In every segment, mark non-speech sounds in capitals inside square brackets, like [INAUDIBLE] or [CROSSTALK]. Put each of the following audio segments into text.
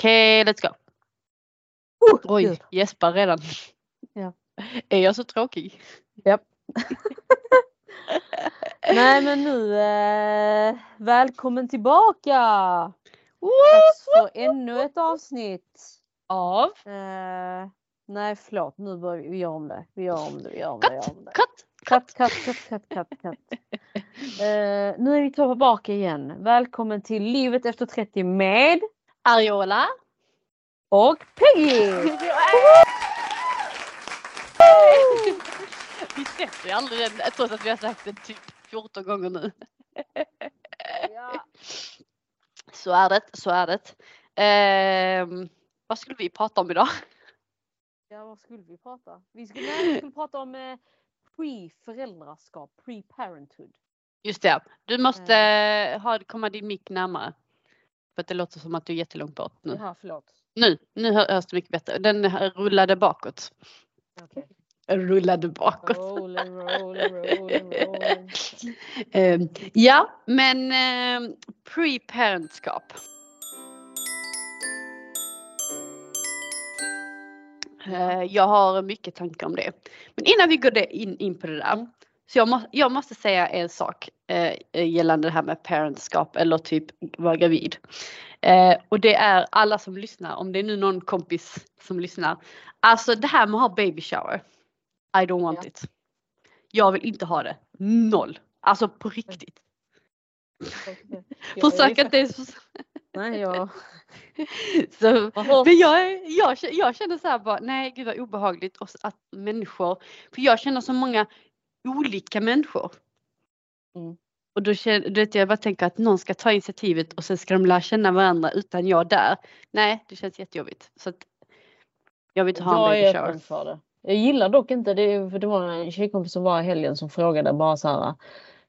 Okej, let's go. Oh, Oj, gud. gäspar redan. Ja. [LAUGHS] Är jag så tråkig? Japp. [LAUGHS] Nej men nu, eh, välkommen tillbaka! Dags för ännu ett avsnitt. Av? Eh, nej förlåt, nu börjar vi, vi gör om det. Vi gör om det, vi gör om det. Cut. Cut, cut, cut, cut, cut, cut. [LAUGHS] Eh, nu är vi tillbaka igen. Välkommen till Livet efter 30 med Ariola. och Peggy! [LAUGHS] Vi släpper ju aldrig den trots att vi har sagt det typ 14 gånger nu. Ja. Så är det, så är det. Ehm, vad skulle vi prata om idag? ja, vad skulle vi prata? Vi skulle, nej, vi skulle prata om eh, pre-föräldraskap, pre-parenthood. Just det, du måste ha, komma din mick närmare. För att det låter som att du är jättelångt bort nu. Jaha, förlåt. Nu, nu hör- hörs det mycket bättre. Den rullade bakåt. Okej. Rullade bakåt. Rolling, rolling, rolling, rolling. [LAUGHS] Ehm, ja, men ehm, pre-parentskap. Eh, jag har mycket tankar om det. Men innan vi går in på det där. Så jag, må, jag måste säga en sak eh, gällande det här med parentskap eller typ vara gravid. Eh, och det är alla som lyssnar, om det är nu någon kompis som lyssnar. Alltså det här med att ha baby shower. I don't want Ja. it. Jag vill inte ha det. Noll. Alltså på riktigt. Är Försök ju inte ens. Nej, jag [LAUGHS] Så, men jag, är- jag, jag känner så här bara, nej gud vad obehagligt att människor, för jag känner så många olika människor. Mm. Och då vet, jag bara tänker att någon ska ta initiativet och sen ska de lära känna varandra utan jag där. Nej, det känns jättejobbigt. Så att jag vill inte ha en baby shower. det. Jag gillar dock inte det, för det var en tjejkompis som var i helgen som frågade bara så här.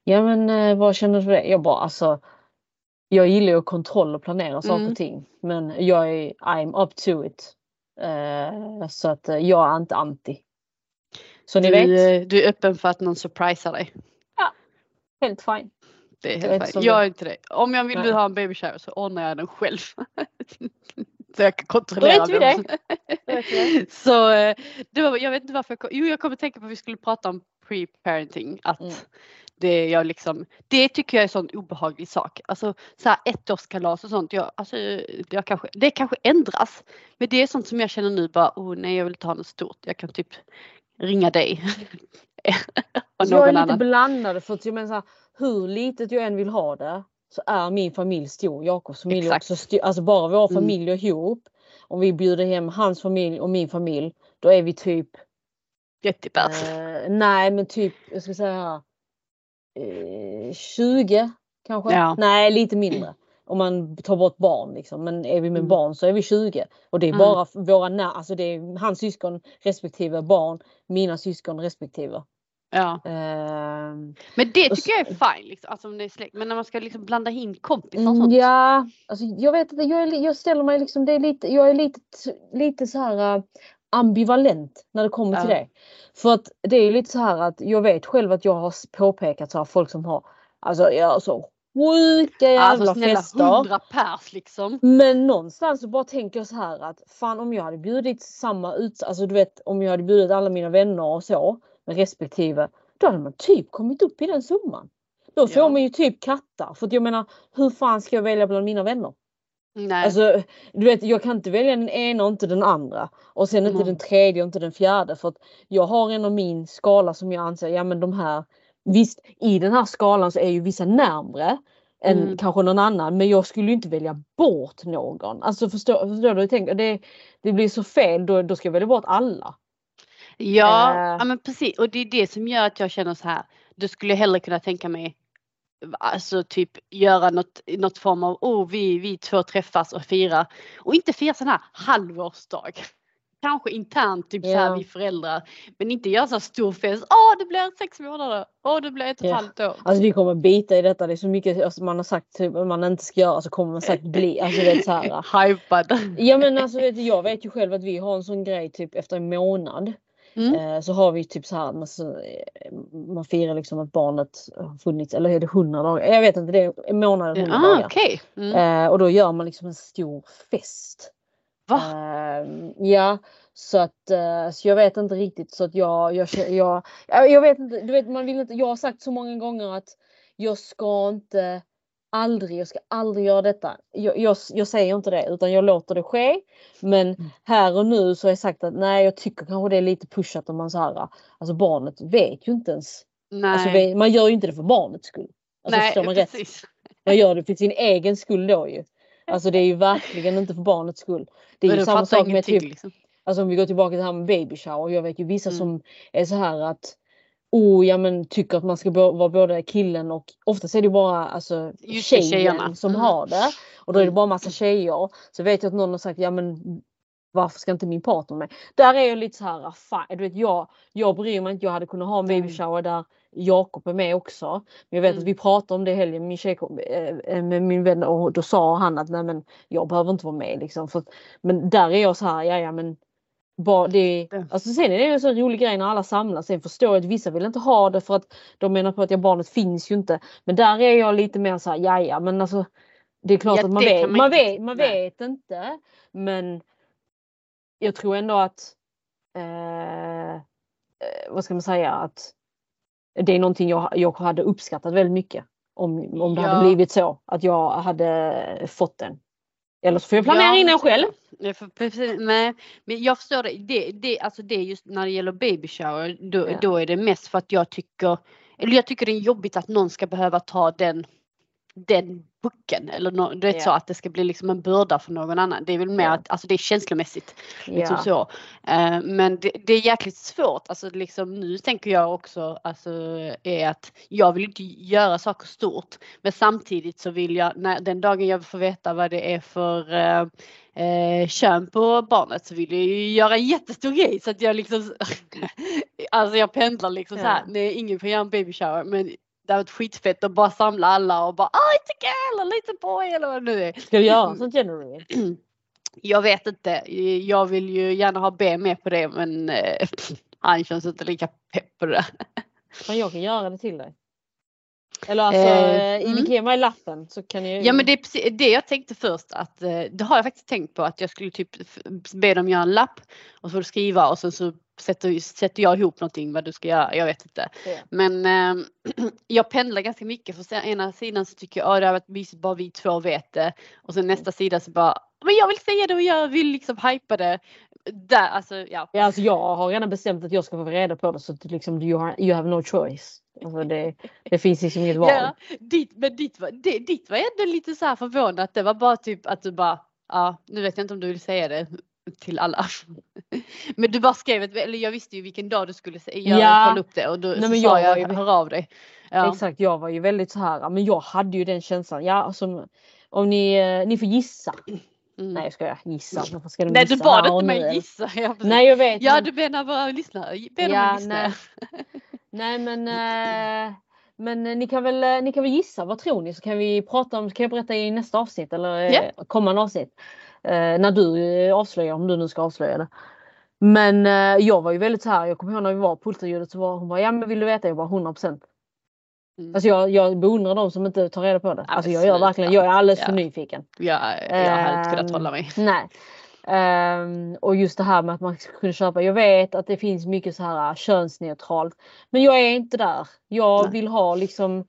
Ja men eh, vad känner du för det? Jag bara alltså. Jag gillar ju kontroll och planera saker Mm. och ting. Men jag är I'm up to it. Eh, så att eh, jag är inte anti. Så ni Du, vet, eh, du är öppen för att någon surprisar dig. helt fine. Det är helt fine. Jag är inte det. Om jag vill Nej. ha en baby shower så ordnar jag den själv. [LAUGHS] så jag kan Då kontrollera vet vi vem det. Då vet vi det. [LAUGHS] Så eh, det var, jag vet inte varför jag kom, jo jag kommer tänka på att vi skulle prata om pre-parenting. Att Mm. det jag liksom, det tycker jag är en sån obehaglig sak. Alltså så här ettårskalas och sånt. Jag, alltså, jag kanske, det kanske ändras. Men det är sånt som jag känner nu bara, oh nej jag vill inte ha något stort. Jag kan typ ringa dig. [LAUGHS] Alltså, jag är lite annan. blandad för att jag menar så här, hur litet jag än vill ha det så är min familj stor. Jakobs familj Exakt. också stor. Alltså bara våra Mm. familjer ihop. Om vi bjuder hem hans familj och min familj. Då är vi typ, 30 pers. eh, nej men typ, jag ska säga eh, 20 kanske? Ja. Nej lite mindre. Om man tar bort barn liksom. Men är vi med Mm. barn så är vi 20. Och det är Mm. bara våra, när, alltså det är hans syskon respektive barn. Mina syskon respektive. Ja. Ehm, Men det tycker jag är fine. Liksom. Alltså, om det är släkt. Men när man ska liksom blanda in kompisar och Mm, sånt. Ja, alltså jag vet inte, jag, är, jag ställer mig liksom, det är lite, jag är lite, lite så här äh, ambivalent när det kommer till Ja. det. För att det är lite så här att jag vet själv att jag har påpekat så här, folk som har, alltså jag så sjuka jävla Alltså snälla fester. 100 pers liksom. Men någonstans så bara tänker jag så här att fan om jag hade bjudit samma ut, alltså du vet om jag hade bjudit alla mina vänner och så med respektive, då hade man typ kommit upp i den summan. Då får Ja. man ju typ katta för att jag menar hur fan ska jag välja bland mina vänner? Nej. Alltså du vet jag kan inte välja den ena och inte den andra och sen inte Mm. den tredje och inte den fjärde för att jag har en av min skala som jag anser, ja men de här Visst i den här skalan så är ju vissa närmre än Mm. kanske någon annan men jag skulle inte välja bort någon. Alltså förstår, förstår du jag tänker? Det, det blir så fel då, då ska jag välja bort alla. Ja, Eh. ja men precis och det är det som gör att jag känner så här. Då skulle hellre kunna tänka mig Alltså typ göra något, något form av, oh vi, vi två träffas och fira. Och inte fira sån här halvårsdag. Kanske internt, typ så Ja. här vi föräldrar. Men inte göra så stor fest. Åh det blir sex månader. Åh det blir ett och ett halvt år. Alltså vi kommer bita i detta. Det är så mycket alltså, man har sagt typ, man inte ska göra så kommer man sagt bli. Alltså det är så här. [LAUGHS] Hypad. Ja men alltså vet jag vet ju själv att vi har en sån grej typ efter en månad. Mm. Eh, så har vi typ så här, man, så, eh, man firar liksom att barnet har funnits, eller är det 100 dagar? Jag vet inte, det är en månad eller 100 Ah, dagar. okej. Mm. Eh, och då gör man liksom en stor fest. Va? Ehm, ja, så att eh, så jag vet inte riktigt så att jag, jag, jag, jag, vet inte, du vet man vill inte, jag har sagt så många gånger att jag ska inte aldrig, jag ska aldrig göra detta. Jag, jag, jag säger inte det utan jag låter det ske. Men Mm. här och nu så har jag sagt att nej jag tycker kanske det är lite pushat om man så här, alltså barnet vet ju inte ens. Alltså, man gör ju inte det för barnets skull. Alltså, Nej man rätt? precis. Man gör det för sin egen skull då ju. Alltså det är ju verkligen inte för barnets skull. Det är Men ju samma sak med typ, liksom. alltså om vi går tillbaka till det här med baby shower. Jag vet ju vissa Mm. som är så här att Oh, ja men tycker att man ska vara både killen och oftast är det bara alltså, Just tjejen tjejerna. som Mm. har det. Och då är det Mm. bara massa tjejer. Så vet jag att någon har sagt ja men varför ska inte min partner med? Där är jag lite så här, ah, fan, du vet jag, jag bryr mig inte. Jag hade kunnat ha en baby Mm. shower där Jakob är med också. Men jag vet Mm. att vi pratade om det i helgen min, tjej, eh, med min vän och då sa han att nej men jag behöver inte vara med liksom. För, men där är jag så här, ja ja men bara det, alltså sen är det en sån rolig grej när alla samlas. Sen förstår jag att vissa vill inte ha det för att de menar på att ja, barnet finns ju inte. Men där är jag lite mer så här, ja ja men alltså det är klart Ja, att man vet, man man, vet, man vet inte. Men jag tror ändå att eh, eh, vad ska man säga att det är någonting jag, jag hade uppskattat väldigt mycket. Om, om det Ja. hade blivit så att jag hade fått den. Eller så får jag planera Ja, innan själv. Nej, för, precis, nej, men jag förstår det. Det, det. Alltså det är just när det gäller baby shower, då, Ja. då är det mest för att jag tycker, eller jag tycker det är jobbigt att någon ska behöva ta den, den pucken eller nå, du vet Ja. så att det ska bli liksom en börda för någon annan. Det är väl mer Ja. att, alltså det är känslomässigt. Liksom Ja. så. Eh, men det, det är jäkligt svårt. Alltså liksom, nu tänker jag också alltså, är att jag vill inte göra saker stort. Men samtidigt så vill jag, när, den dagen jag får veta vad det är för eh, eh, kön på barnet så vill jag ju göra en jättestor grej så att jag liksom [LAUGHS] Alltså jag pendlar liksom så här. Ja. Nej ingen får göra en baby shower men det har varit skitfett att bara samla alla och bara ah it's a girl eller lite boy eller vad det nu är. Ska du göra sånt [CLEARS THROAT] generally? Jag vet inte. Jag vill ju gärna ha B med på det men eh, [LAUGHS] han känns inte lika pepp på det. Men jag kan göra det till dig. Eller alltså, Eh, mm. ge mig lappen så kan jag Ja men det är det jag tänkte först att eh, det har jag faktiskt tänkt på att jag skulle typ be dem göra en lapp och så får du skriva och sen så sätter, sätter jag ihop någonting vad du ska göra. Jag vet inte. Ja. Men eh, [CLEARS THROAT] jag pendlar ganska mycket för sen, ena sidan så tycker jag att det har varit mysigt bara vi två vet det och sen nästa sida så bara men jag vill säga det och jag vill liksom hypa det. Där, alltså ja. Ja, alltså jag har redan bestämt att jag ska få reda på det så att liksom, you, have, you have no choice. Alltså det, det finns liksom inget [LAUGHS] val. Ja, dit, men ditt var, det, ditt var ändå lite så här förvånat. Det var bara typ att du bara, ja nu vet jag inte om du vill säga det till alla. [LAUGHS] Men du bara skrev ett, eller jag visste ju vilken dag du skulle göra, Ja. kolla upp det och då Nej, men sa jag jag ju- hör av dig. Ja. Exakt, jag var ju väldigt så här, men jag hade ju den känslan. Ja, alltså, om ni, eh, ni får gissa. Mm. Nej jag skojar, gissa. Varför ska Nej du gissa bad inte mig gissa. Ja, precis. Nej jag vet. ja du menar våra lyssnare. Be Ja, nej. [LAUGHS] Nej men, eh, men eh, ni, kan väl, eh, ni kan väl gissa, vad tror ni? Så kan vi prata om, kan jag berätta i nästa avsnitt eller Ja. kommande avsnitt. Eh, när du avslöjar, om du nu ska avslöja det. Men eh, jag var ju väldigt så här, jag kommer ihåg när vi var på ultraljudet så var hon bara, ja men vill du veta? Jag bara 100%. Mm. Alltså jag, jag beundrar de som inte tar reda på det. Alltså jag gör verkligen, jag är alldeles för Ja. nyfiken. Ja, jag hade inte kunnat Ehm, hålla mig. [LAUGHS] Nej. Ehm, och just det här med att man ska kunna köpa. Jag vet att det finns mycket så här äh, könsneutralt. Men jag är inte där. Jag Nej. vill ha liksom.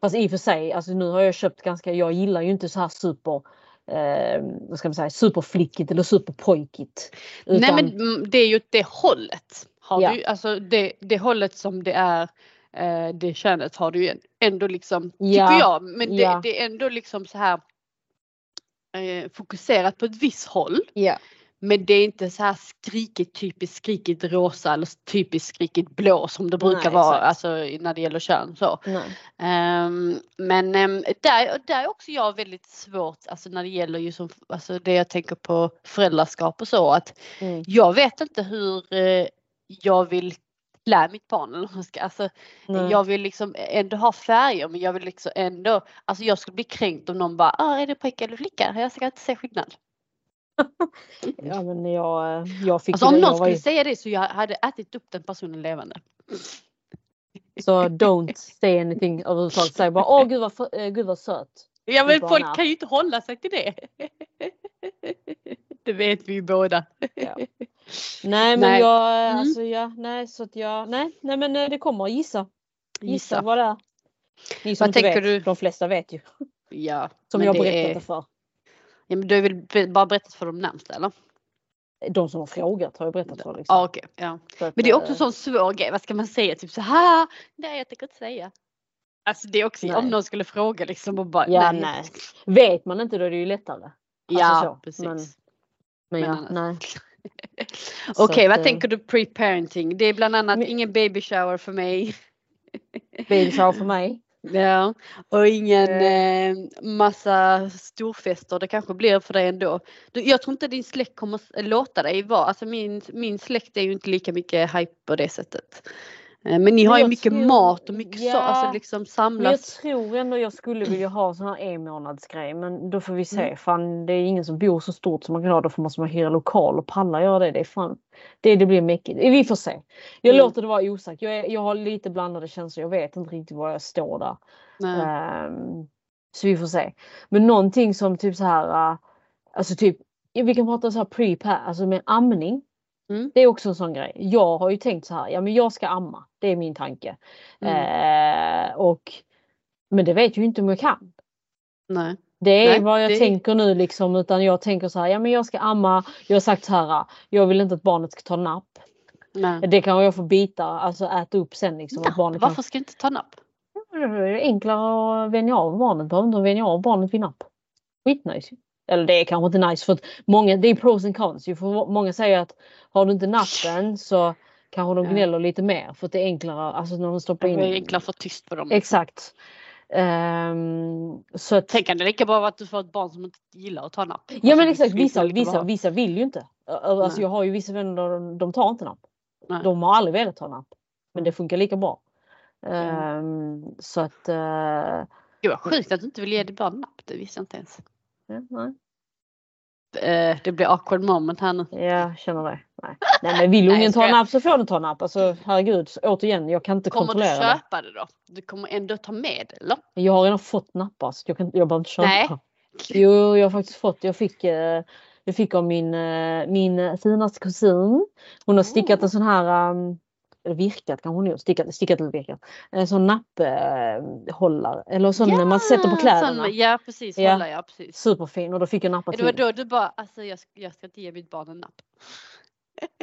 Fast i och för sig, alltså nu har jag köpt ganska, jag gillar ju inte så här super, eh, vad ska man säga, superflickigt eller superpojkigt. Nej Utan- men mm, det är ju det hållet. Har Ja. du, alltså det, det hållet som det är eh, det könet har du ju ändå liksom, Ja, tycker jag, men det, ja. det är ändå liksom så här eh, fokuserat på ett visst håll. Ja. Men det är inte så här skrikigt, typiskt skrikigt rosa eller typiskt skrikigt blå som det brukar Nej, vara alltså, när det gäller kön. Så. Ehm, men um, där, där är också jag väldigt svårt, alltså när det gäller ju som, alltså det jag tänker på föräldraskap och så att Mm. jag vet inte hur eh, jag vill klä mitt barn. Eller man ska, alltså, Nej. jag vill liksom ändå ha färger men jag vill liksom ändå, alltså jag skulle bli kränkt om någon bara, ah, är det pojke eller flicka? Jag ska inte se skillnad. [LAUGHS] Ja men jag, jag fick Alltså om någon jag skulle ju, säga det så jag hade ätit upp den personen levande. Så don't say anything överhuvudtaget. Säg bara åh gud vad, för- eh, gud vad söt. Ja men bara folk kan ju inte hålla sig till det. [LAUGHS] Det vet vi ju båda. Ja. Nej men Nej. jag, Mm. alltså ja, nej så att jag, nej, nej men eh, det kommer gissa. Gissa, Gissa. vad det är. Ni som Vad inte vet, du? de flesta vet ju. Ja, Som jag berättat är- det för. Ja, men du har väl bara berättat för de närmsta eller? De som har frågat har jag berättat för. Liksom. Ja okej. ja. Att, Men det är också eh, en sån svår grej. Vad ska man säga? Typ så här. Nej jag tänker inte säga. Alltså det är också Nej. om någon skulle fråga liksom och bara Ja, nej. Vet man inte då är det ju lättare. Ja Alltså så, precis. men- Men, Men ja, nej. Okej vad att, eh, tänker du pre-parenting? Det är bland annat Men- ingen baby shower för mig. Baby shower för mig. [LAUGHS] Ja, och ingen eh, massa storfester. Det kanske blir för dig ändå. Du, jag tror inte din släkt kommer låta dig vara. Alltså min, min släkt är ju inte lika mycket hype på det sättet. Eh, men ni har ju mycket tror- mat och mycket så, ja, alltså liksom Men jag samlas. tror ändå jag skulle vilja ha sån här en månads grej men då får vi se. Mm. Fan det är ingen som bor så stort som man kan ha. Då får måste man hyra lokal och palla göra det. Det är fan. Det, det blir mäckigt. Vi får se. Jag Mm. låter det vara osagt. Jag, är, jag har lite blandade känslor. Jag vet inte riktigt var jag står där. Ehm, så vi får se. Men någonting som typ så här. Uh, alltså typ. Vi kan prata så här pre alltså med amning. Mm. Det är också en sån grej. Jag har ju tänkt så här. Ja men jag ska amma. Det är min tanke. Mm. Eh, och, men det vet jag ju inte om jag kan. Nej. Det är Nej, vad jag det- tänker nu liksom utan jag tänker så här, ja men jag ska amma. Jag har sagt så här, jag vill inte att barnet ska ta napp. Nej. Det kan jag få bita, alltså äta upp sen liksom. att barnet Varför ska jag inte ta napp? kan, det är enklare att vänja av barnet, behöver inte vänja av barnet vid napp. Skitnice. Eller det är kanske inte nice för att många, det är pros and cons ju. För många säger att har du inte nappen så kanske de gnäller lite mer för att det är enklare, alltså när de stoppar Det in. är enklare att få tyst på dem. Exakt. Ehm, så att, Tänk kan det lika bra vara att du får ett barn som inte gillar att ta napp. ja Alltså, men det exakt, vissa, vissa, vissa vill ju inte. Alltså Nej. jag har ju vissa vänner de, tar inte napp. Nej. De har aldrig velat ta napp. Men det funkar lika bra. Mm. Ehm, så att, uh, Gud vad sjukt att du inte vill ge ditt barn napp. Det visste jag inte ens. Ja, nej. Eh, det blir awkward moment här nu. Jag känner det. Nej, nej men vill ungen ta skojar. napp så får den ta napp. Alltså herregud, återigen jag kan inte Kommer du kontrollera det. köpa det då? Du kommer ändå ta med det eller? Jag har redan fått nappar så jag, kan, jag behöver inte köpa. Nej. Jo, jag har faktiskt fått. Jag fick, eh, jag fick av min, eh, min finaste kusin. Hon har stickat Oh. en sån här, um, virkat kan hon ju, stickat, stickat eller virkat. En sån napphållare. eller sån när man sätter på kläderna. Sån, ja precis, Ja. hålla ja precis. Superfin och då fick jag nappa Det var till. då du bara, alltså jag, jag ska inte ge mitt barn en napp. [LAUGHS]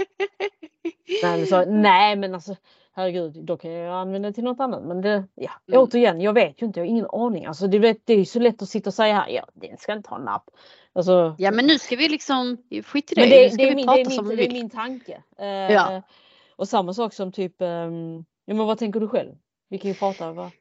Nej, men så, nej men alltså herregud, då kan jag använda det till något annat. Men det, ja, Mm. återigen, jag vet ju inte, jag har ingen aning. Alltså det, vet, det är ju så lätt att sitta och säga här, ja den ska inte ha napp. Alltså, Ja men nu ska vi liksom, skit i det, Men nu det, ska det, är vi min, prata det, är som min, vi det är vill. min tanke. Eh, Ja. Och samma sak som typ, ehm, ja men vad tänker du själv? Vi kan ju prata. Va?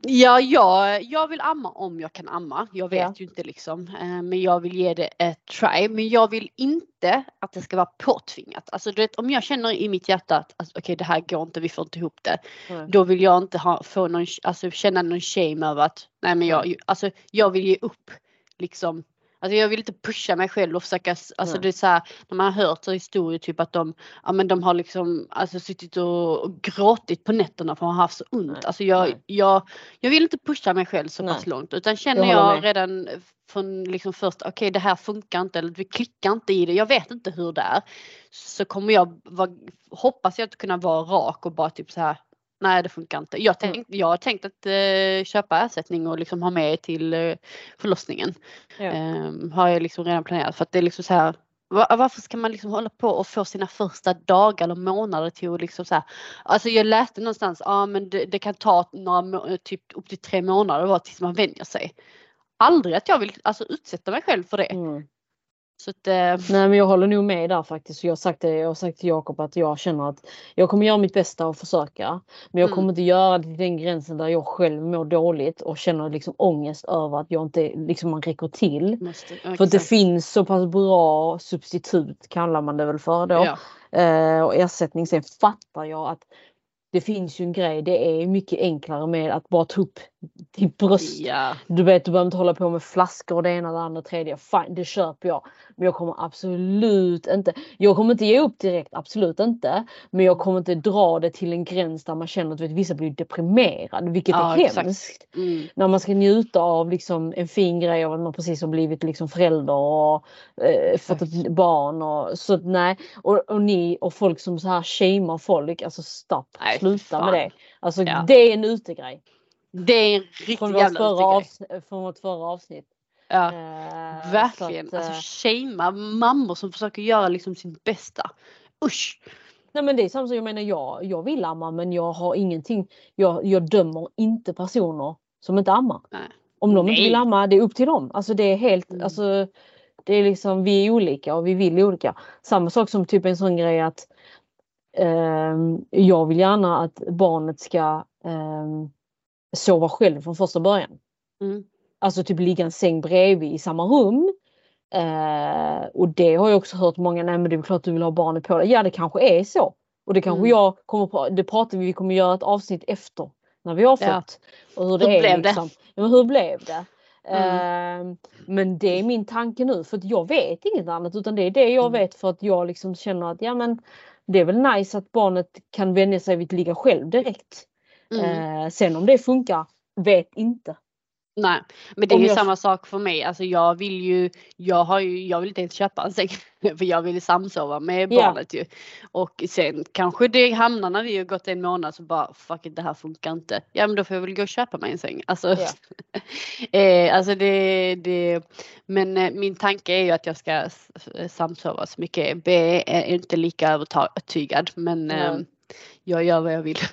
Ja, jag, jag vill amma om jag kan amma. Jag vet Ja. ju inte liksom. eh, Men jag vill ge det ett try. Men jag vill inte att det ska vara påtvingat. Alltså du vet om jag känner i mitt hjärta att alltså, okej det här går inte, vi får inte ihop det. Nej. Då vill jag inte ha, få någon, alltså, känna någon shame över att nej men jag, alltså, jag vill ge upp. Liksom. Alltså jag vill inte pusha mig själv och försöka, alltså Nej. det är så här, när man har hört så historier typ att de, ja men de har liksom alltså suttit och, och gråtit på nätterna för att ha haft så ont. Nej, Alltså jag, nej. jag, jag vill inte pusha mig själv så pass Nej. långt utan känner Jag jag redan från liksom först, okej det här funkar inte eller vi klickar inte i det, jag vet inte hur det är. Så kommer jag, vara, hoppas jag att kunna vara rak och bara typ så här Nej det funkar inte. Jag, tänk, jag har tänkt att eh, köpa ersättning och liksom ha med till eh, förlossningen. Ja. Ehm, har jag liksom redan planerat för att det är liksom så här va- varför ska man liksom hålla på och få sina första dagar eller månader till att liksom så här, Alltså jag läste någonstans, ja ah, men det, det kan ta några, typ upp till tre månader bara tills man vänjer sig. Aldrig att jag vill alltså utsätta mig själv för det. Mm. Så att, eh, Nej men jag håller nog med där faktiskt. Jag har sagt det, jag har sagt till Jakob att jag känner att jag kommer göra mitt bästa och försöka. Men jag Mm. kommer inte göra det till den gränsen där jag själv mår dåligt och känner liksom ångest över att jag inte liksom man räcker till. måste, För att det finns så pass bra substitut kallar man det väl för då. Ja. Eh, och ersättning. Sen fattar jag att det finns ju en grej. Det är mycket enklare med att bara ta upp till bröst. Ja. Du vet, du behöver inte hålla på med flaskor och det ena, det andra, tredje. Fine, det köper jag. Men jag kommer absolut inte, jag kommer inte ge upp direkt, absolut inte. Men jag kommer inte dra det till en gräns där man känner att vet, vissa blir deprimerade, vilket Ja, är hemskt. Mm. När man ska njuta av liksom, en fin grej av att man precis har blivit liksom, förälder och eh, fått ett barn. Och, så nej, och, och ni och folk som så här shamear folk, alltså stopp, Nej, sluta fan. med det. Alltså Ja. det är en utegrej. Det är en riktig Från jävla förra från vårt förra avsnitt. Ja. Eh, Verkligen. att, alltså eh, shamea mammor som försöker göra liksom sitt bästa. Usch! nej men det är samma sak, jag menar jag, jag vill amma men jag har ingenting, jag, jag dömer inte personer som inte ammar. Nej. Om de inte Nej. vill amma, det är upp till dem. Alltså det är helt, Mm. alltså det är liksom, vi är olika och vi vill olika. Samma sak som typ en sån grej att ehm, jag vill gärna att barnet ska ehm, sova själv från första början. Mm. Alltså typ ligga en säng bredvid i samma rum. Eh, och det har jag också hört många, nej men det är klart du vill ha barnet på dig. Ja det kanske är så. Och det kanske Mm. jag kommer på, det pratar vi, vi kommer göra ett avsnitt efter. När vi har Ja. fått. Och hur det Hur är blev det? liksom. Ja, men hur blev det? Mm. Eh, men det är min tanke nu för att jag vet inget annat utan det är det jag Mm. vet för att jag liksom känner att ja men det är väl nice att barnet kan vänja sig vid att ligga själv direkt. Mm. Eh, sen om det funkar, vet inte. Nej, men det är Om ju jag- samma sak för mig. Alltså jag vill ju, jag har ju, jag vill inte ens köpa en säng. [LAUGHS] För jag vill samsova med barnet ju. Och sen kanske det hamnar när vi har gått en månad så bara fuck it, det här funkar inte. Ja men då får jag väl gå och köpa mig en säng. Alltså, Ja. [LAUGHS] eh, alltså det, det, men eh, min tanke är ju att jag ska samsova så mycket. B är inte lika övertygad men eh, jag gör vad jag vill. [LAUGHS]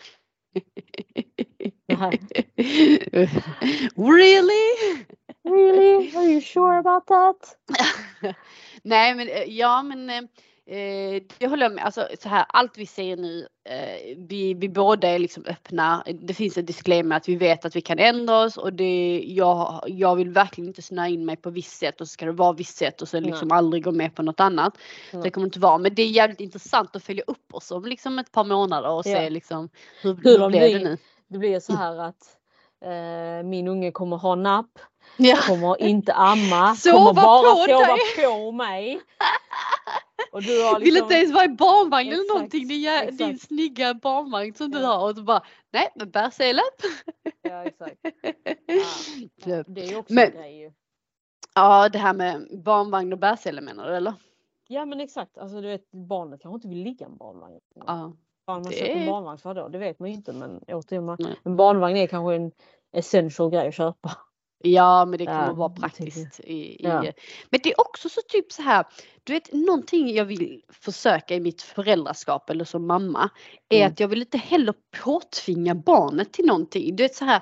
Really? Really? Are you sure about that? [LAUGHS] Nej men eh, ja men eh, det håller jag med. Alltså så här allt vi säger nu, eh, vi, vi båda är liksom öppna. Det finns en disclaimer att vi vet att vi kan ändra oss och det, jag, jag vill verkligen inte snöa in mig på visst sätt och så ska det vara visst sätt och sen liksom aldrig gå med på något annat. Nej. Det kommer inte vara. Men det är jävligt intressant att följa upp oss om liksom ett par månader och se Ja. liksom hur, Hur hur blev det nu? Det blir så här att eh, min unge kommer ha napp, Ja. kommer inte amma, [LAUGHS] Sova kommer bara på sova dig. på mig. [LAUGHS] Och du har [LAUGHS] Vill liksom, inte ens vara i barnvagn eller Exakt, någonting. Är jä- din exakt. snygga barnvagn som du Ja. har och så bara nej men bärsele. Ja, exakt. [LAUGHS] Ja, det är också Men- en grej ju. Ja det här med barnvagn och bärsele menar du eller? Ja men exakt, alltså du vet barnet kanske inte vill ligga i en barnvagn. Ja. Man det barnvagn för då, det vet man ju inte men återigen, man, en barnvagn är kanske en essential grej att köpa. Ja men det kommer Ja, vara praktiskt. I, i, Ja. Men det är också så typ så här, du vet någonting jag vill försöka i mitt föräldraskap eller som mamma är Mm. att jag vill inte heller påtvinga barnet till någonting. Du vet så här,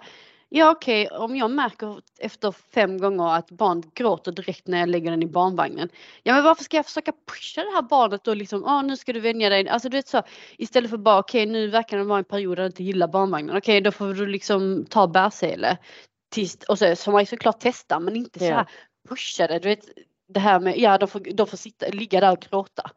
ja okej om jag märker efter fem gånger att barnet gråter direkt när jag lägger den i barnvagnen. Ja men varför ska jag försöka pusha det här barnet och liksom, åh nu ska du vänja dig. Alltså du vet så, istället för bara okej nu verkar det vara en period där du inte gillar barnvagnen. Okej då får du liksom ta bärsele. Tills, och så får man ju såklart testa men inte så Ja. här pusha det. Du vet det här med, ja de får, de får sitta, ligga där och gråta.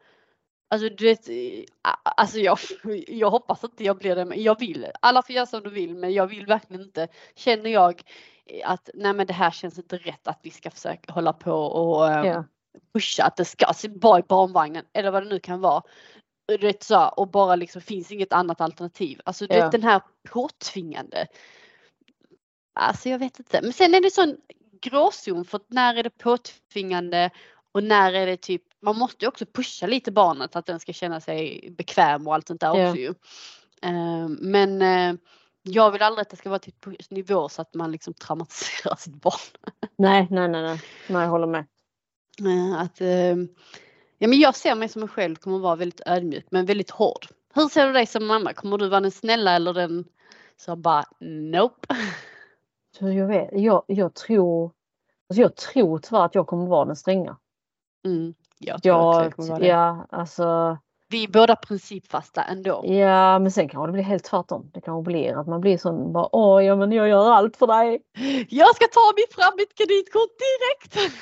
Alltså du vet, eh, alltså jag, [LAUGHS] jag hoppas inte jag blir det men jag vill. Alla får göra som de vill men jag vill verkligen inte. Känner jag eh, att nej men det här känns inte rätt att vi ska försöka hålla på och eh, Ja. pusha att det ska vara i barnvagnen eller vad det nu kan vara. Du vet så och bara liksom finns inget annat alternativ. Alltså du Ja. vet den här påtvingande. Alltså jag vet inte. Men sen är det sån gråzon för när är det påtvingande och när är det typ, man måste ju också pusha lite barnet att den ska känna sig bekväm och allt sånt där Ja. också ju. Eh, Men eh, jag vill aldrig att det ska vara till på nivå så att man liksom traumatiserar sitt barn. [LAUGHS] Nej, nej, nej, nej, nej, jag håller med. Eh, Att, ja, men jag ser mig som mig själv kommer vara väldigt ödmjuk men väldigt hård. Hur ser du dig som mamma? Kommer du vara den snälla eller den som bara nope? [LAUGHS] Jag, vet, jag, jag tror alltså jag tror tyvärr att jag kommer vara den stränga. Mm, jag tror också jag Jag, kommer vara det. ja, alltså, Vi är båda principfasta ändå. ja, men sen kanske det blir helt tvärtom. Det kanske blir att man blir sån bara åh, ja men jag gör allt för dig. Jag ska ta mig fram mitt kreditkort direkt!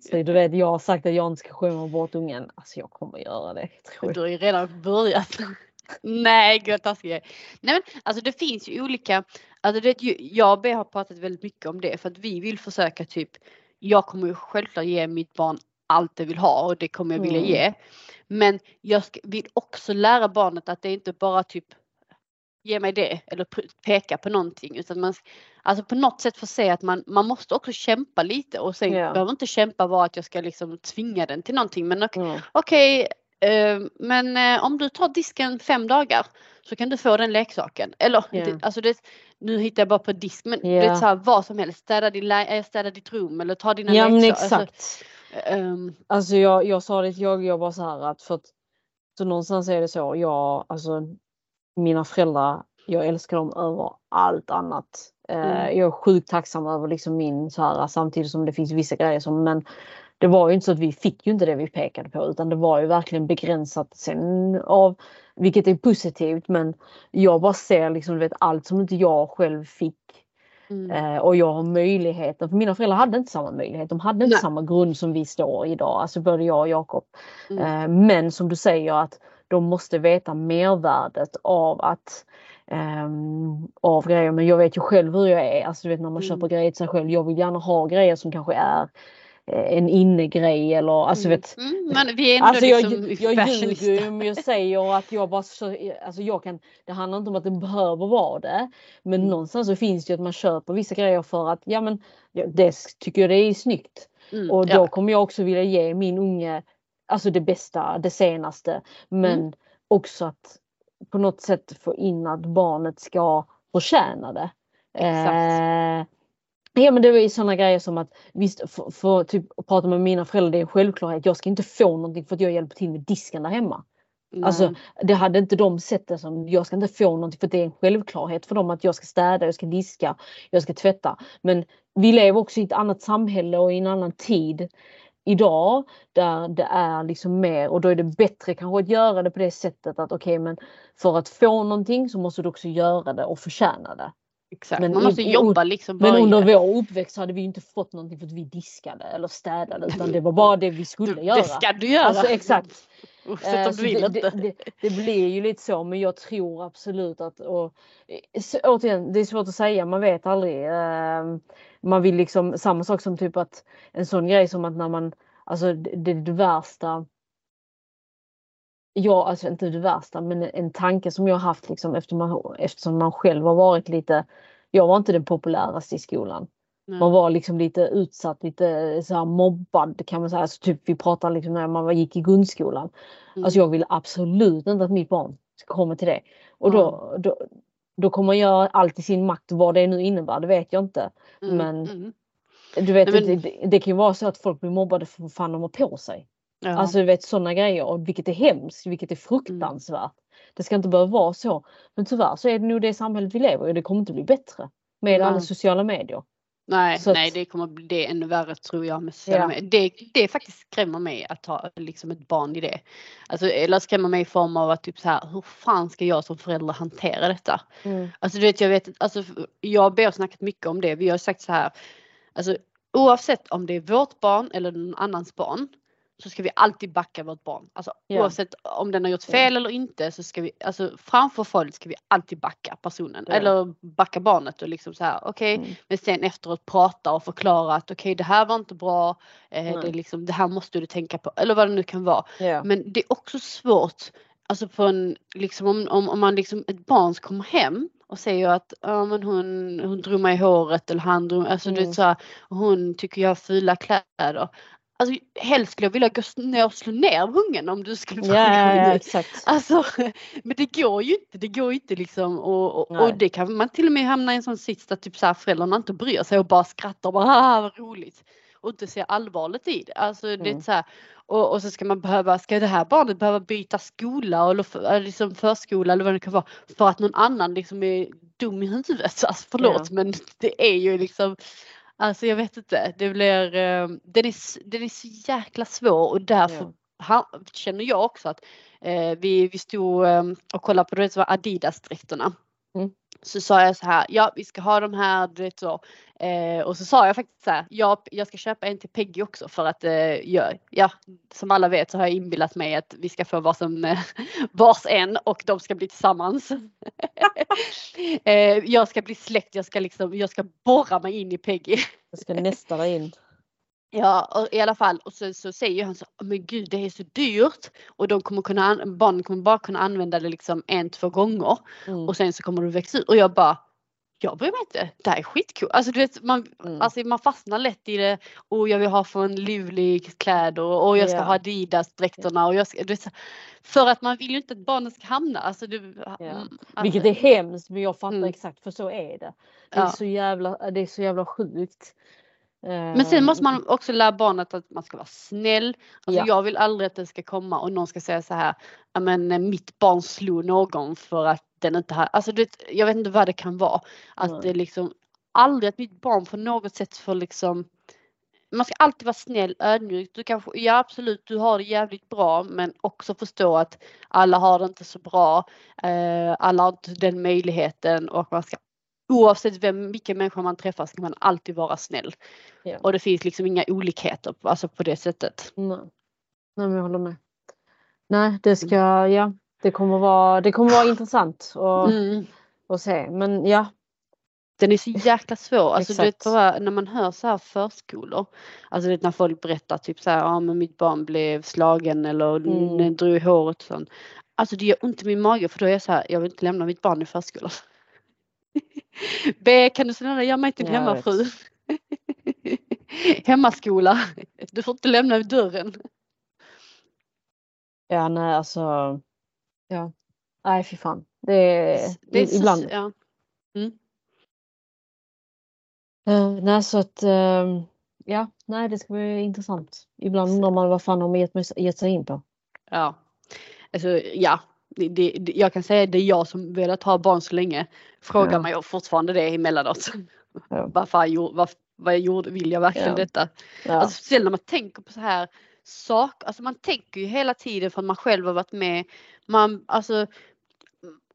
[LAUGHS] Så du vet, jag har sagt att jag inte ska skämma bort ungen. Alltså jag kommer göra det. Tror Du jag. har ju redan börjat. Nej, gud taskig. Nej men alltså det finns ju olika, alltså det, jag och B har pratat väldigt mycket om det för att vi vill försöka typ, jag kommer ju självklart ge mitt barn allt det vill ha och det kommer jag vilja Mm. ge. Men jag vill också lära barnet att det inte bara typ ge mig det eller peka på någonting utan man alltså på något sätt få se att man, man måste också kämpa lite och sen Ja. behöver inte kämpa vara att jag ska liksom tvinga den till någonting men ok- Mm. Eh, men eh, om du tar disken fem dagar så kan du få den leksaken. Eller det, alltså det, nu hittar jag bara på disk men det Ja. är så här, vad som helst. Städa, din, eh, städa ditt rum eller ta dina Ja leksaker. exakt. Alltså, ehm, Alltså jag, jag sa det till jag, jag bara så här att för att så någonstans är det så, jag, alltså mina föräldrar, jag älskar dem över allt annat. Mm. Jag är sjukt tacksam över liksom min så här samtidigt som det finns vissa grejer som men det var ju inte så att vi fick ju inte det vi pekade på utan det var ju verkligen begränsat sen av vilket är positivt men jag bara ser liksom du vet allt som inte jag själv fick mm. Eh, och jag har möjligheten, för mina föräldrar hade inte samma möjlighet. De hade inte Nej. samma grund som vi står idag, alltså både jag och Jakob. Mm. Eh, men som du säger att de måste veta mervärdet av att ehm, av grejer. Men jag vet ju själv hur jag är, alltså du vet när man Mm. köper grejer till sig själv. Jag vill gärna ha grejer som kanske är en innegrej eller alltså Mm. vet Mm, men vi är ändå Alltså jag, liksom jag ljuger fashionista. ju om jag säger att jag bara så, alltså jag kan, det handlar inte om att det behöver vara det. Men Mm. någonstans så finns det ju att man köper vissa grejer för att ja men det tycker jag det är snyggt. Mm, Och då ja. kommer jag också vilja ge min unge alltså det bästa, det senaste. Men Mm. också att på något sätt få in att barnet ska förtjäna det. Exakt. Eh, Ja men det var ju sådana grejer som att visst för, för typ att prata med mina föräldrar det är en självklarhet. Jag ska inte få någonting för att jag hjälper till med disken där hemma. Alltså Nej. det hade inte de sett det som jag ska inte få någonting för det är en självklarhet för dem att jag ska städa, jag ska diska, jag ska tvätta. Men vi lever också i ett annat samhälle och i en annan tid idag där det är liksom mer och då är det bättre kanske att göra det på det sättet att okej men för att få någonting så måste du också göra det och förtjäna det. Exakt. men Man måste i- jobba liksom Men under vår uppväxt hade vi inte fått någonting för att vi diskade eller städade utan det var bara det vi skulle Du- göra. Det ska du göra. Alltså exakt. Oavsett om så du vill det, inte. det, det, det blir ju lite så men jag tror absolut att och, eh, så, återigen det är svårt att säga man vet aldrig. Eh, man vill liksom samma sak som typ att en sån grej som att när man alltså det, det värsta. Ja alltså inte det värsta men en tanke som jag har haft liksom eftersom man, eftersom man själv har varit lite jag var inte den populäraste i skolan. Nej. Man var liksom lite utsatt, lite så här mobbad kan man säga. Alltså typ vi pratar liksom när man gick i grundskolan. Mm. Alltså jag vill absolut inte att mitt barn ska komma till det. Och då, då, då kommer man göra allt i sin makt, vad det nu innebär, det vet jag inte. Mm, men- mm. Du vet, Nej, men- det, det, det kan ju vara så att folk blir mobbade för vad fan de har på sig. Ja. Alltså du vet sådana grejer, och vilket är hemskt, vilket är fruktansvärt. Det ska inte behöva vara så. Men tyvärr så är det nog det samhället vi lever i och det kommer inte bli bättre. Med alla Nej. sociala medier. nej, så att- nej, det kommer bli det ännu värre tror jag. Med sociala Ja. medier. det, det faktiskt skrämmer mig att ha liksom ett barn i det. Alltså, eller skrämmer mig i form av att typ så här, hur fan ska jag som förälder hantera detta? Alltså du vet, jag vet, alltså jag och B har snackat mycket om det. Vi har sagt så här, alltså oavsett om det är vårt barn eller någon annans barn så ska vi alltid backa vårt barn. Alltså Ja. oavsett om den har gjort fel eller inte så ska vi, alltså framför folk ska vi alltid backa personen Ja. eller backa barnet och liksom så här okej Mm. men sen efteråt prata och förklara att okej det här var inte bra, eh, det, är Nej. liksom, det här måste du tänka på eller vad det nu kan vara. Men det är också svårt, alltså på en, liksom om, om, om man liksom, ett barn kommer hem och säger att ja, men hon, hon drog mig i håret eller han drog, alltså du Mm. vet så här, hon tycker jag har fula kläder. Alltså helst skulle jag vilja gå ner och slå ner ungen om du skulle Ja, fråga ja, mig ja, exakt. Alltså, [LAUGHS] men det går ju inte, det går ju inte liksom och, och, och det kan man till och med hamna i en sån sits där typ så här föräldrarna inte bryr sig och bara skrattar och bara ah, vad roligt och inte ser allvaret i det. Alltså det är Mm. så här, och, och så ska man behöva, ska det här barnet behöva byta skola eller, för, eller liksom förskola eller vad det kan vara för att någon annan liksom är dum i huvudet. Alltså förlåt men det är ju liksom Alltså jag vet inte, det blir, eh, den, är, den är så jäkla svår och därför ha, känner jag också att eh, vi, vi stod eh, och kollade på det som var Adidas-dräkterna. Mm så sa jag så här, ja vi ska ha de här, du vet så. Eh, och så sa jag faktiskt så här, ja, jag ska köpa en till Peggy också för att eh, ja, ja, som alla vet så har jag inbillat mig att vi ska få varsin, eh, [LAUGHS] vars en och de ska bli tillsammans. [LAUGHS] eh, jag ska bli släkt, jag ska liksom, jag ska borra mig in i Peggy. Jag ska nästa dig in. Ja, och i alla fall och så, så säger han så, men gud det är så dyrt och de kommer kunna, barnen kommer bara kunna använda det liksom en, två gånger Mm. och sen så kommer du växa ut och jag bara jag bryr mig inte, det här är skitkul. Alltså, du vet, man, Mm. alltså man fastnar lätt i det och jag vill ha från Livlig kläder och jag ska Ja. ha Adidas dräkterna och jag ska, du vet, så- för att man vill ju inte att barnen ska hamna. Alltså, du, mm, alltså, Vilket är hemskt men jag fattar Mm. exakt för så är det. Det är, ja. så, jävla, det är så jävla sjukt. Men sen måste man också lära barnet att man ska vara snäll. Alltså Ja. Jag vill aldrig att det ska komma och någon ska säga så här, "Ja, men eh, mitt barn slog någon för att den inte har, alltså det, jag vet inte vad det kan vara. Att Nej. det liksom, aldrig att mitt barn på något sätt får liksom man ska alltid vara snäll, ödmjuk. Du kanske, ja absolut, du har det jävligt bra men också förstå att alla har det inte så bra. Eh, alla har inte den möjligheten och man ska oavsett vem, vilken människa man träffar ska man alltid vara snäll. Ja. Och det finns liksom inga olikheter alltså på det sättet. Nej. Nej men jag håller med. Nej det ska, ja. Det kommer vara, det kommer vara intressant att, Mm. att se. Men ja. Den är så jäkla svår. Alltså du vet bara, när man hör så här förskolor. Alltså vet när folk berättar typ så här, ja men mitt barn blev slagen eller Mm. mm. drog i håret och sånt. Alltså det gör ont i min mage för då är jag så här, jag vill inte lämna mitt barn i förskolan. B, kan du snälla göra mig till Ja, jag hemmafru? [LAUGHS] Hemmaskola. Du får inte lämna dörren. Ja nej alltså. Ja. Nej fy fan. Det är, Det är i- så- ibland. Ja. Eh, nej så att eh, ja, nej det ska bli intressant. Ibland undrar man vad fan de har gett, gett sig in på. Ja, alltså ja. Det, det, jag kan säga det är jag som velat ha barn så länge. Frågar Ja. mig fortfarande det emellanåt. Ja. Varför jag, gjorde- varf- vad jag gjorde, vill jag verkligen Ja. detta? Ja. Alltså speciellt när man tänker på så här saker, alltså man tänker ju hela tiden för att man själv har varit med. Man, alltså,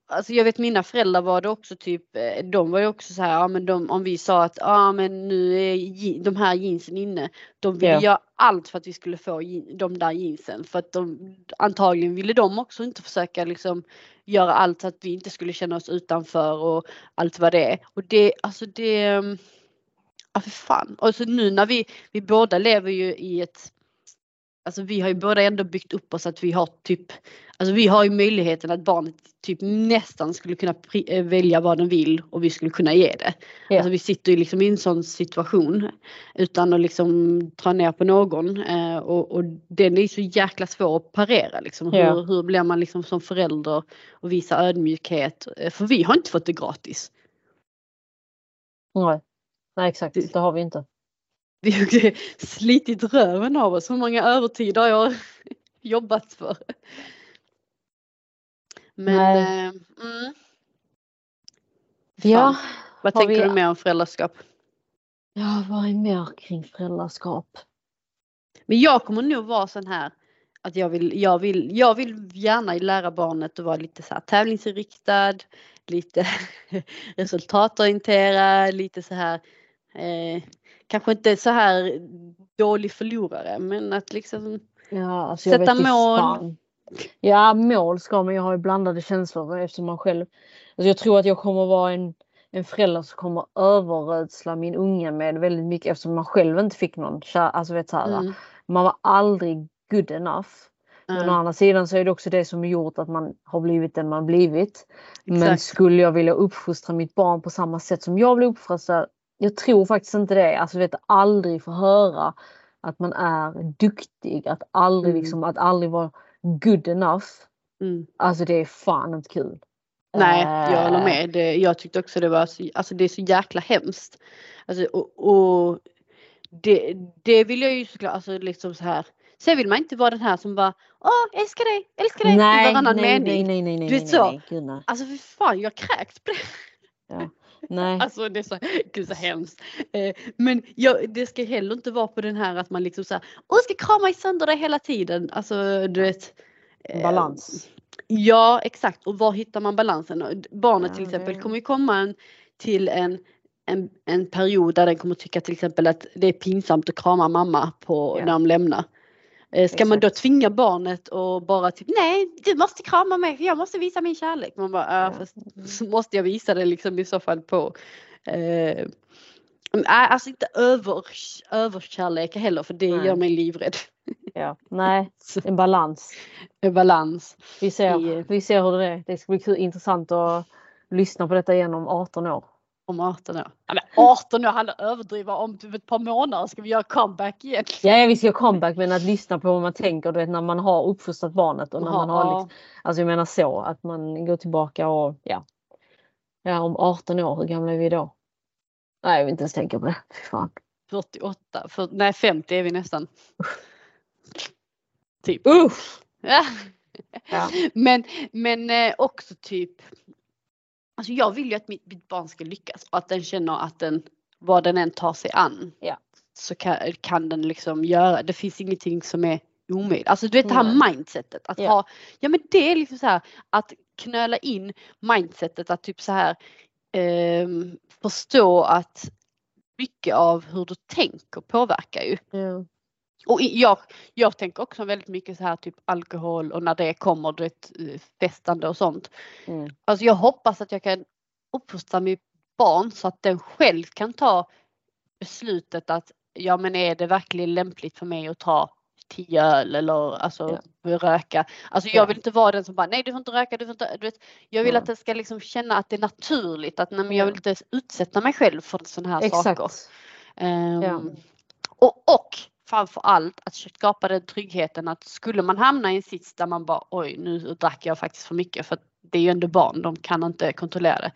alltså jag vet mina föräldrar var det också typ, eh, de var ju också så här, ja men de, om vi sa att ja men nu är de här jeansen inne. De ville Ja. göra allt för att vi skulle få de där jeansen för att de antagligen ville de också inte försöka liksom göra allt så att vi inte skulle känna oss utanför och allt vad det är. Och det, alltså det, ja för fan. Och så nu när vi, vi båda lever ju i ett Alltså vi har ju båda ändå byggt upp oss att vi har typ, alltså vi har ju möjligheten att barnet typ nästan skulle kunna eh, välja vad den vill och vi skulle kunna ge det. Ja. Alltså vi sitter ju liksom i en sån situation utan att liksom dra ner på någon eh, och, och den är så jäkla svår att parera liksom. Hur, Ja. hur blir man liksom som förälder och visa ödmjukhet? Eh, För vi har inte fått det gratis. Nej. nej exakt, det har vi inte. Vi har [LAUGHS] slitit röven av oss. Hur många övertid har jag [LAUGHS] jobbat för? Men eh, mm. Ja, vad har tänker vi- du mer om föräldraskap? ja vad är mer kring föräldraskap? Men jag kommer nog vara sån här att jag vill, jag vill, jag vill gärna lära barnet att vara lite så här tävlingsinriktad, lite [LAUGHS] resultatorienterad, lite så här eh, kanske inte så här dålig förlorare men att liksom Ja, alltså Sätta mål. Ja, mål ska man ju ha blandade känslor eftersom man själv. Alltså jag tror att jag kommer vara en, en förälder som kommer överödsla min unge med väldigt mycket eftersom man själv inte fick någon alltså vet så här, mm, Man var aldrig good enough. Men å andra sidan så är det också det som gjort att man har blivit den man blivit. Men exakt. skulle jag vilja uppfostra mitt barn på samma sätt som jag blev uppfostrad? Jag tror faktiskt inte det. Alltså vet aldrig få höra att man är duktig. Att aldrig Mm. liksom, att aldrig vara good enough. Mm. Alltså det är fan inte kul. Nej, jag håller Eh, med. Det, jag tyckte också det var så, alltså det är så jäkla hemskt. Alltså, och, och det, det vill jag ju såklart, alltså liksom så här. Sen vill man inte vara den här som bara, åh älskar dig, älskar dig Nej, i varannan nej, mening. nej, nej, nej, nej, Du nej, vet så. nej, gud nej. Alltså för fan jag kräks på det. Nej. Alltså det är så, gud så hemskt. Eh, men jag, det ska heller inte vara på den här att man liksom såhär, åh ska krama i sönder dig hela tiden. Alltså du vet. eh, Balans. Ja exakt och var hittar man balansen? Barnet Ja, till exempel det- kommer ju komma en, till en, en, en period där den kommer tycka till exempel att det är pinsamt att krama mamma på, Ja. när de lämnar. Eh, Ska man då tvinga barnet och bara typ nej du måste krama mig för jag måste visa min kärlek. Man bara, fast så måste jag visa det liksom i så fall på eh, Nej, alltså inte över, överkärlek heller för det Nej. gör mig livrädd. Ja, nej, [LAUGHS] en balans. en balans. Vi ser, I- vi ser hur det är. Det ska bli kul, intressant att lyssna på detta igen om 18 år. Om 18 år. Ja, men 18 år, han överdriver om typ ett par månader ska vi göra comeback igen. Ja, vi ska göra comeback men att lyssna på vad man tänker du vet, när man har uppfostrat barnet och när man har Ja, liksom, Alltså jag menar så att man går tillbaka och ja. Ja om 18 år, hur gamla är vi då? Nej jag vill inte ens tänka på det. Fy fan. 48, för, nej 50 är vi nästan. Typ. Usch! Ja. Ja. Men, men eh, också typ, alltså jag vill ju att mitt, mitt barn ska lyckas och att den känner att den, vad den än tar sig an, Ja. så kan, kan den liksom göra, det finns ingenting som är omöjligt. Alltså du vet det här Nej. mindsetet, att Ja. ha, ja men det är liksom så här att knöla in mindsetet att typ så här ehm, förstå att mycket av hur du tänker påverkar ju. Ja. Och jag, jag tänker också väldigt mycket så här typ alkohol och när det kommer du vet eh, festande och sånt. Mm. Alltså jag hoppas att jag kan uppfostra mitt barn så att den själv kan ta beslutet att ja men är det verkligen lämpligt för mig att ta tio öl eller alltså röka. Alltså jag Ja. vill inte vara den som bara nej du får inte röka, du får inte, du vet. Jag vill Ja. att den ska liksom känna att det är naturligt att nej, men jag Ja. vill inte utsätta mig själv för sådana här saker. Exakt. Ehm, Ja. och, och framför allt att skapa den tryggheten att skulle man hamna i en sits där man bara oj nu drack jag faktiskt för mycket för det är ju ändå barn, de kan inte kontrollera det.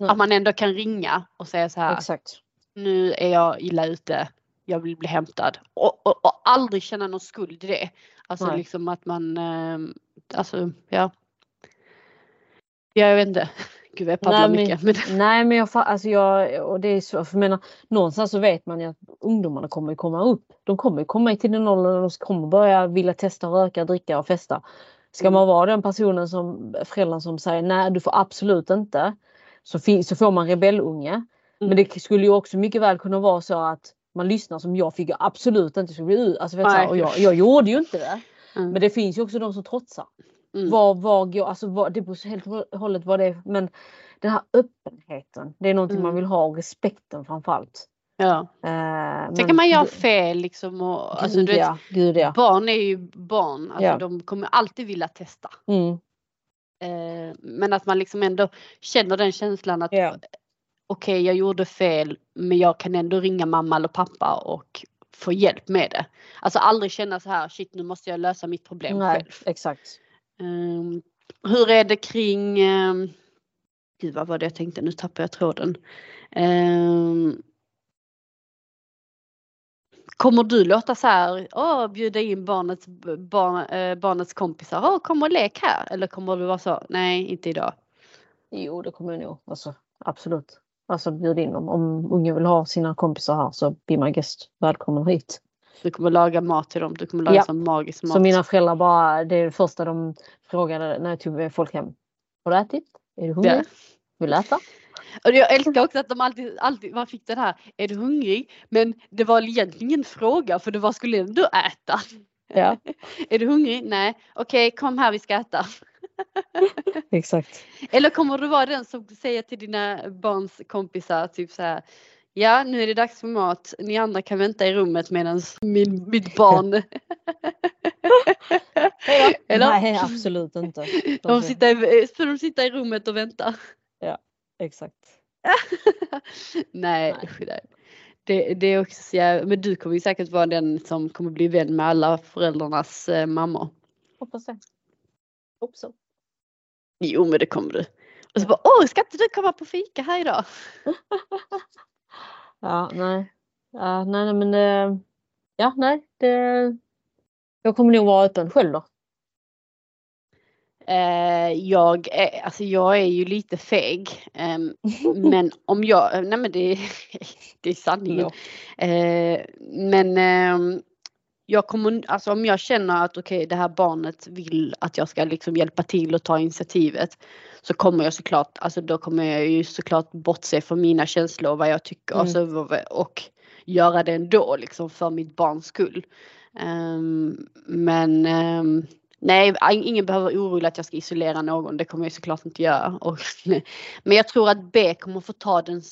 Nej. Att man ändå kan ringa och säga så här Exakt. nu är jag illa ute, jag vill bli hämtad. Och, och, och aldrig känna någon skuld i det. Alltså Nej. liksom att man, ehm, alltså. Ja, jag vet inte. Gud jag Nej, babblar men- mycket. Men, Nej men jag, alltså jag och det är så, för menar, någonstans så vet man ju att ungdomarna kommer komma upp. De kommer komma till den åldern och de kommer börja vilja testa röka, dricka och festa. Ska man vara den personen som föräldern som säger nej du får absolut inte. Så, så får man rebellunge. Mm. Men det skulle ju också mycket väl kunna vara så att man lyssnar som jag fick jag absolut inte skulle bli ut. Alltså, Nej. och jag, jag gjorde ju inte det. Mm. Men det finns ju också de som trotsar. Mm. Var, var går, alltså var, det beror helt och hållet vad det är. Men den här öppenheten, det är någonting man Mm. vill ha och respekten framförallt. ja. Eh, Sen kan man göra fel liksom och alltså, Gud, du vet, ja, gud ja. barn är ju barn. Alltså, Ja. De kommer alltid vilja testa. Mm, Eh, men att man liksom ändå känner den känslan att Ja. okej jag gjorde fel men jag kan ändå ringa mamma eller pappa och få hjälp med det. Alltså aldrig känna så här shit nu måste jag lösa mitt problem nej, själv. exakt. Ehm, hur är det kring, um, gud vad var det jag tänkte, nu tappar jag tråden. Ehm, kommer du låta så här, åh, bjuda in barnets, barn, eh, barnets kompisar, åh, kom och lek här. Eller kommer du vara så, nej inte idag. Jo det kommer jag nog. Alltså, absolut. Alltså bjud in dem. Om ungen vill ha sina kompisar här så be my guest. Välkommen hit. Du kommer laga mat till dem, du kommer laga Ja. sån magisk mat. Så mina föräldrar bara, det är det första de frågade när jag tog med folk hem. Har du ätit? Är du hungrig? Ja. Vill du äta? Och jag älskar också att de alltid, alltid, man fick den här, är du hungrig? Men det var egentligen ingen fråga för det var skulle ändå äta. Ja, [LAUGHS] Är du hungrig? Nej. Okej, kom här vi ska äta. [LAUGHS] exakt. Eller kommer du vara den som säger till dina barns kompisar typ så här. Ja, nu är det dags för mat. Ni andra kan vänta i rummet medan min, mitt barn. [LAUGHS] Eller? Nej absolut inte. De sitter, i- de sitter i rummet och väntar. Exakt. [LAUGHS] Nej, nej. Det, det är också så jävla, men du kommer ju säkert vara den som kommer bli vän med alla föräldrarnas eh, mammor. Hoppas det. Hoppas så. Jo men det kommer du. Och så bara, åh ska inte du komma på fika här idag? [LAUGHS] Ja, nej. Ja, nej, men det, ja, nej. Det, jag kommer nog vara öppen själv då. Eh, jag, är, alltså jag är ju lite feg. ehm, [LAUGHS] men om jag, nej men det, [LAUGHS] det är sanningen. Ja. Eh, men ehm, jag kommer, alltså om jag känner att okej det här barnet vill att jag ska liksom hjälpa till och ta initiativet så kommer jag såklart, alltså då kommer jag ju såklart bortse från mina känslor och vad jag tycker Mm. alltså, och göra det ändå liksom för mitt barns skull. Ehm, men ehm, nej, ingen behöver orolig att jag ska isolera någon, det kommer jag såklart inte göra. Och, [LAUGHS] men jag tror att B kommer få ta den,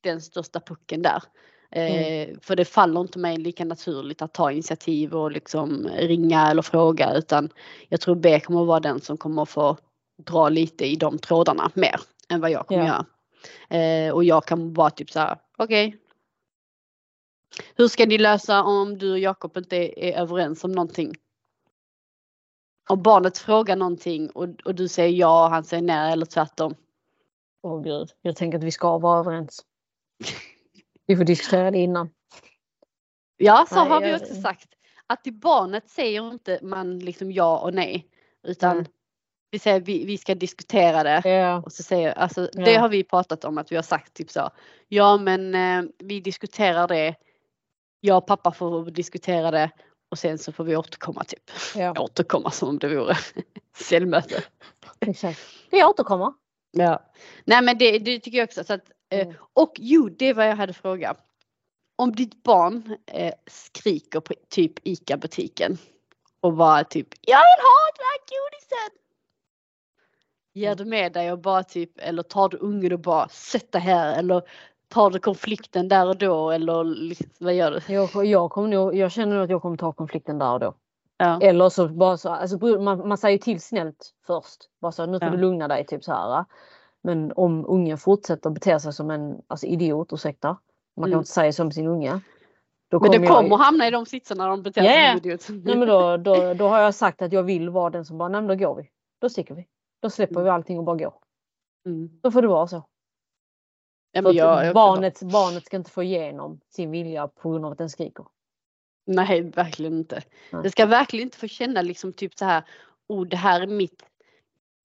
den största pucken där. Eh, för det faller inte mig lika naturligt att ta initiativ och liksom ringa eller fråga utan jag tror B kommer vara den som kommer få dra lite i de trådarna mer än vad jag kommer Ja. göra. Eh, och jag kan bara typ så här, okej. Hur ska ni lösa om du och Jakob inte är, är överens om någonting? Om barnet frågar någonting och, och du säger ja och han säger nej eller tvärtom. Åh gud, jag tänker att vi ska vara överens. [LAUGHS] Vi får diskutera det innan. Ja, så Nej, har vi också sagt. Att till barnet säger inte man liksom ja och nej. Utan Nej. vi säger vi, vi ska diskutera det. Ja, Och så säger, alltså, Det Ja. har vi pratat om att vi har sagt typ så. Ja men eh, vi diskuterar det. Jag och pappa får diskutera det. Och sen så får vi återkomma typ. ja, [LAUGHS] Återkomma som om det vore [LAUGHS] cellmöte. exakt. [LAUGHS] Vi återkommer. Ja. Nej men det, det tycker jag också. Så att, Mm. och jo, det var jag hade frågat. Om ditt barn eh, skriker på typ ICA-butiken och bara typ Jag vill ha den här godisen! Ger du med dig och bara typ eller tar du ungen och bara sätt dig här eller tar du konflikten där och då eller liksom, vad gör du? Jag, jag, kommer nog, jag känner nog att jag kommer ta konflikten där och då. Ja. Eller så bara så, alltså, man, man säger till snällt först. Bara så, nu får Ja. du lugna dig, typ så här. Men om ungen fortsätter bete sig som en alltså, idiot, ursäkta. Man kan Mm. inte säga så om sin unge. Då Men det jag- kommer hamna i de sitsarna de beter sig som idioter. Nej, men då, då, då har jag sagt att jag vill vara den som bara, nej men då går vi. Då sticker vi. Då släpper Mm. vi allting och bara går. Mm. Då får det vara så. Ja, men jag, jag, barnet, barnet ska inte få igenom sin vilja på grund av att den skriker. Nej, verkligen inte. Nej. Det ska verkligen inte få känna liksom typ så här, oh det här är mitt,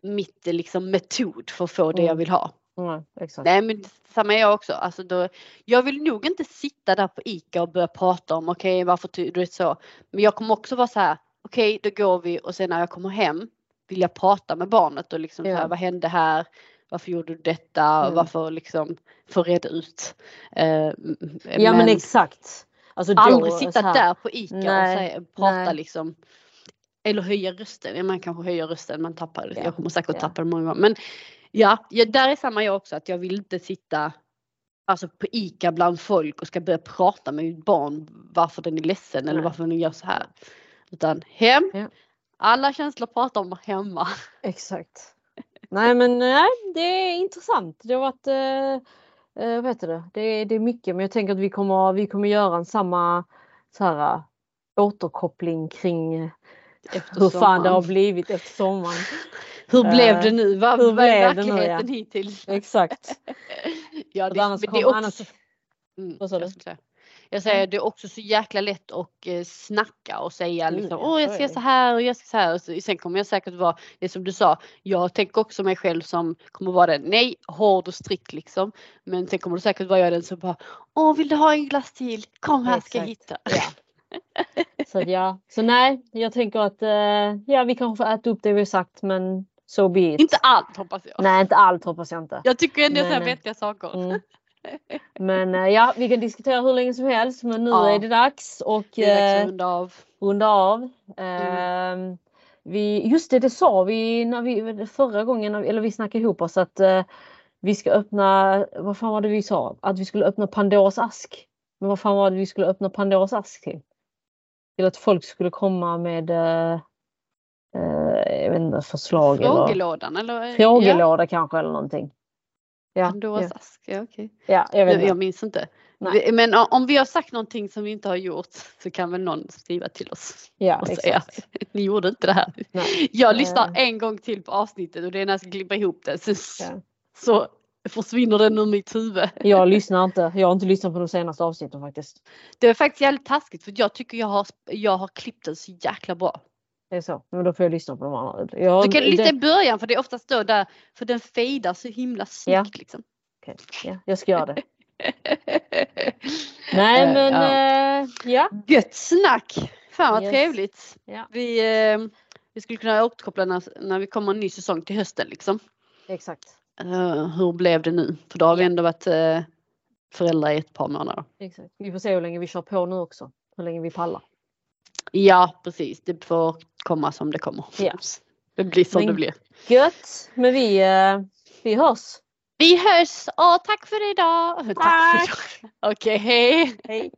mitt liksom metod för att få det jag Mm. vill ha. Nej, exakt. Nej men samma jag också. Alltså då, jag vill nog inte sitta där på ICA och börja prata om okej varför ty- du vet så. Men jag kommer också vara så här, okej då går vi och sen när jag kommer hem vill jag prata med barnet och liksom så Ja. här, vad hände här? Varför gjorde du detta? Mm. Varför liksom få reda ut. Eh, Ja men, exakt. Alltså, då, aldrig så sitta där på ICA och Nej, säga, prata nej. liksom. Eller höja rösten. Man kanske höjer rösten, man tappar det. Ja, Jag kommer säkert ja. tappa det många gånger. Men ja, där är samma jag också att jag vill inte sitta alltså på ICA bland folk och ska börja prata med mitt barn varför den är ledsen eller Nej. varför den gör så här. Utan hem, Ja. alla känslor pratar om hemma. [LAUGHS] Exakt. Nej men nej, det är intressant. Det har varit, eh, eh, vad heter det? Det, är- det är mycket men jag tänker att vi kommer, vi kommer göra en samma så här, eh, återkoppling kring Efter hur fan det har sommaren. blivit efter sommaren. Hur blev Eh, det nu? Vad, hur är blev det nu, verkligheten hittills? Exakt. [LAUGHS] Ja, det, annars det också, annars- Mm, Vad sa jag du? Jag säger det är också så jäkla lätt att eh, snacka och säga Mm, liksom, ja, åh jag det. så här och jag ska så här. Och sen kommer jag säkert vara, det som du sa, jag tänker också mig själv som kommer vara den, nej hård och strikt liksom. Men sen kommer det säkert vara jag den som bara, åh vill du ha en glass till? Kom här ska jag hitta. Ja. [LAUGHS] Så ja, så nej, jag tänker att eh, ja, vi kanske får äta upp det vi sagt men so be it. Inte allt hoppas jag. Nej, inte allt hoppas jag inte. Jag tycker ändå Men, eh, vettiga saker. Mm. Men eh, ja, vi kan diskutera hur länge som helst men nu Ja. är det dags och Det är dags eh, att runda av. runda av. Ehm, vi, just det, det sa vi när vi förra gången, eller vi snackade ihop oss att eh, vi ska öppna, vad fan var det vi sa? Att vi skulle öppna Pandoras ask. Men vad fan var det vi skulle öppna Pandoras ask till? Till att folk skulle komma med eh, eh, jag vet inte, förslag Frågelådan eller? Ja, frågelåda kanske eller någonting. Ja, Pandoras ja, ask, ja okej. ja, jag Jag, jag minns inte. Nej. Men om vi har sagt någonting som vi inte har gjort så kan väl någon skriva till oss Ja, och säga exakt. [LAUGHS] ni gjorde inte det här. Nej. Jag lyssnar Eh. en gång till på avsnittet och det är när jag ska klippa ihop det. Så, Ja. så försvinner den ur mitt huvud. Jag lyssnar inte. Jag har inte lyssnat på de senaste avsnitten faktiskt. Det är faktiskt jävligt taskigt för jag tycker jag har, jag har klippt den så jäkla bra. Det är så. Men då får jag lyssna på de andra. Jag, Du kan det- i början för det är oftast då där, för den fejdar så himla snyggt liksom. Okej, ja, jag ska göra det. [LAUGHS] Nej Eh, men ja. eh, ja. Gött snack! Fan vad Yes. trevligt. Ja. Vi, eh, vi skulle kunna återkoppla när, när vi kommer en ny säsong till hösten liksom. Exakt. Eh, hur blev det nu? För då har vi ändå varit eh, föräldrar i ett par månader. Exakt. Vi får se hur länge vi kör på nu också. Hur länge vi pallar. Ja precis, det får komma som det kommer. Ja. [LAUGHS] Det blir som Men- det blir. Gött! Men vi, eh, vi hörs. Vi hörs och tack för idag. Tack Tack. [LAUGHS] Okej, hej. Hej!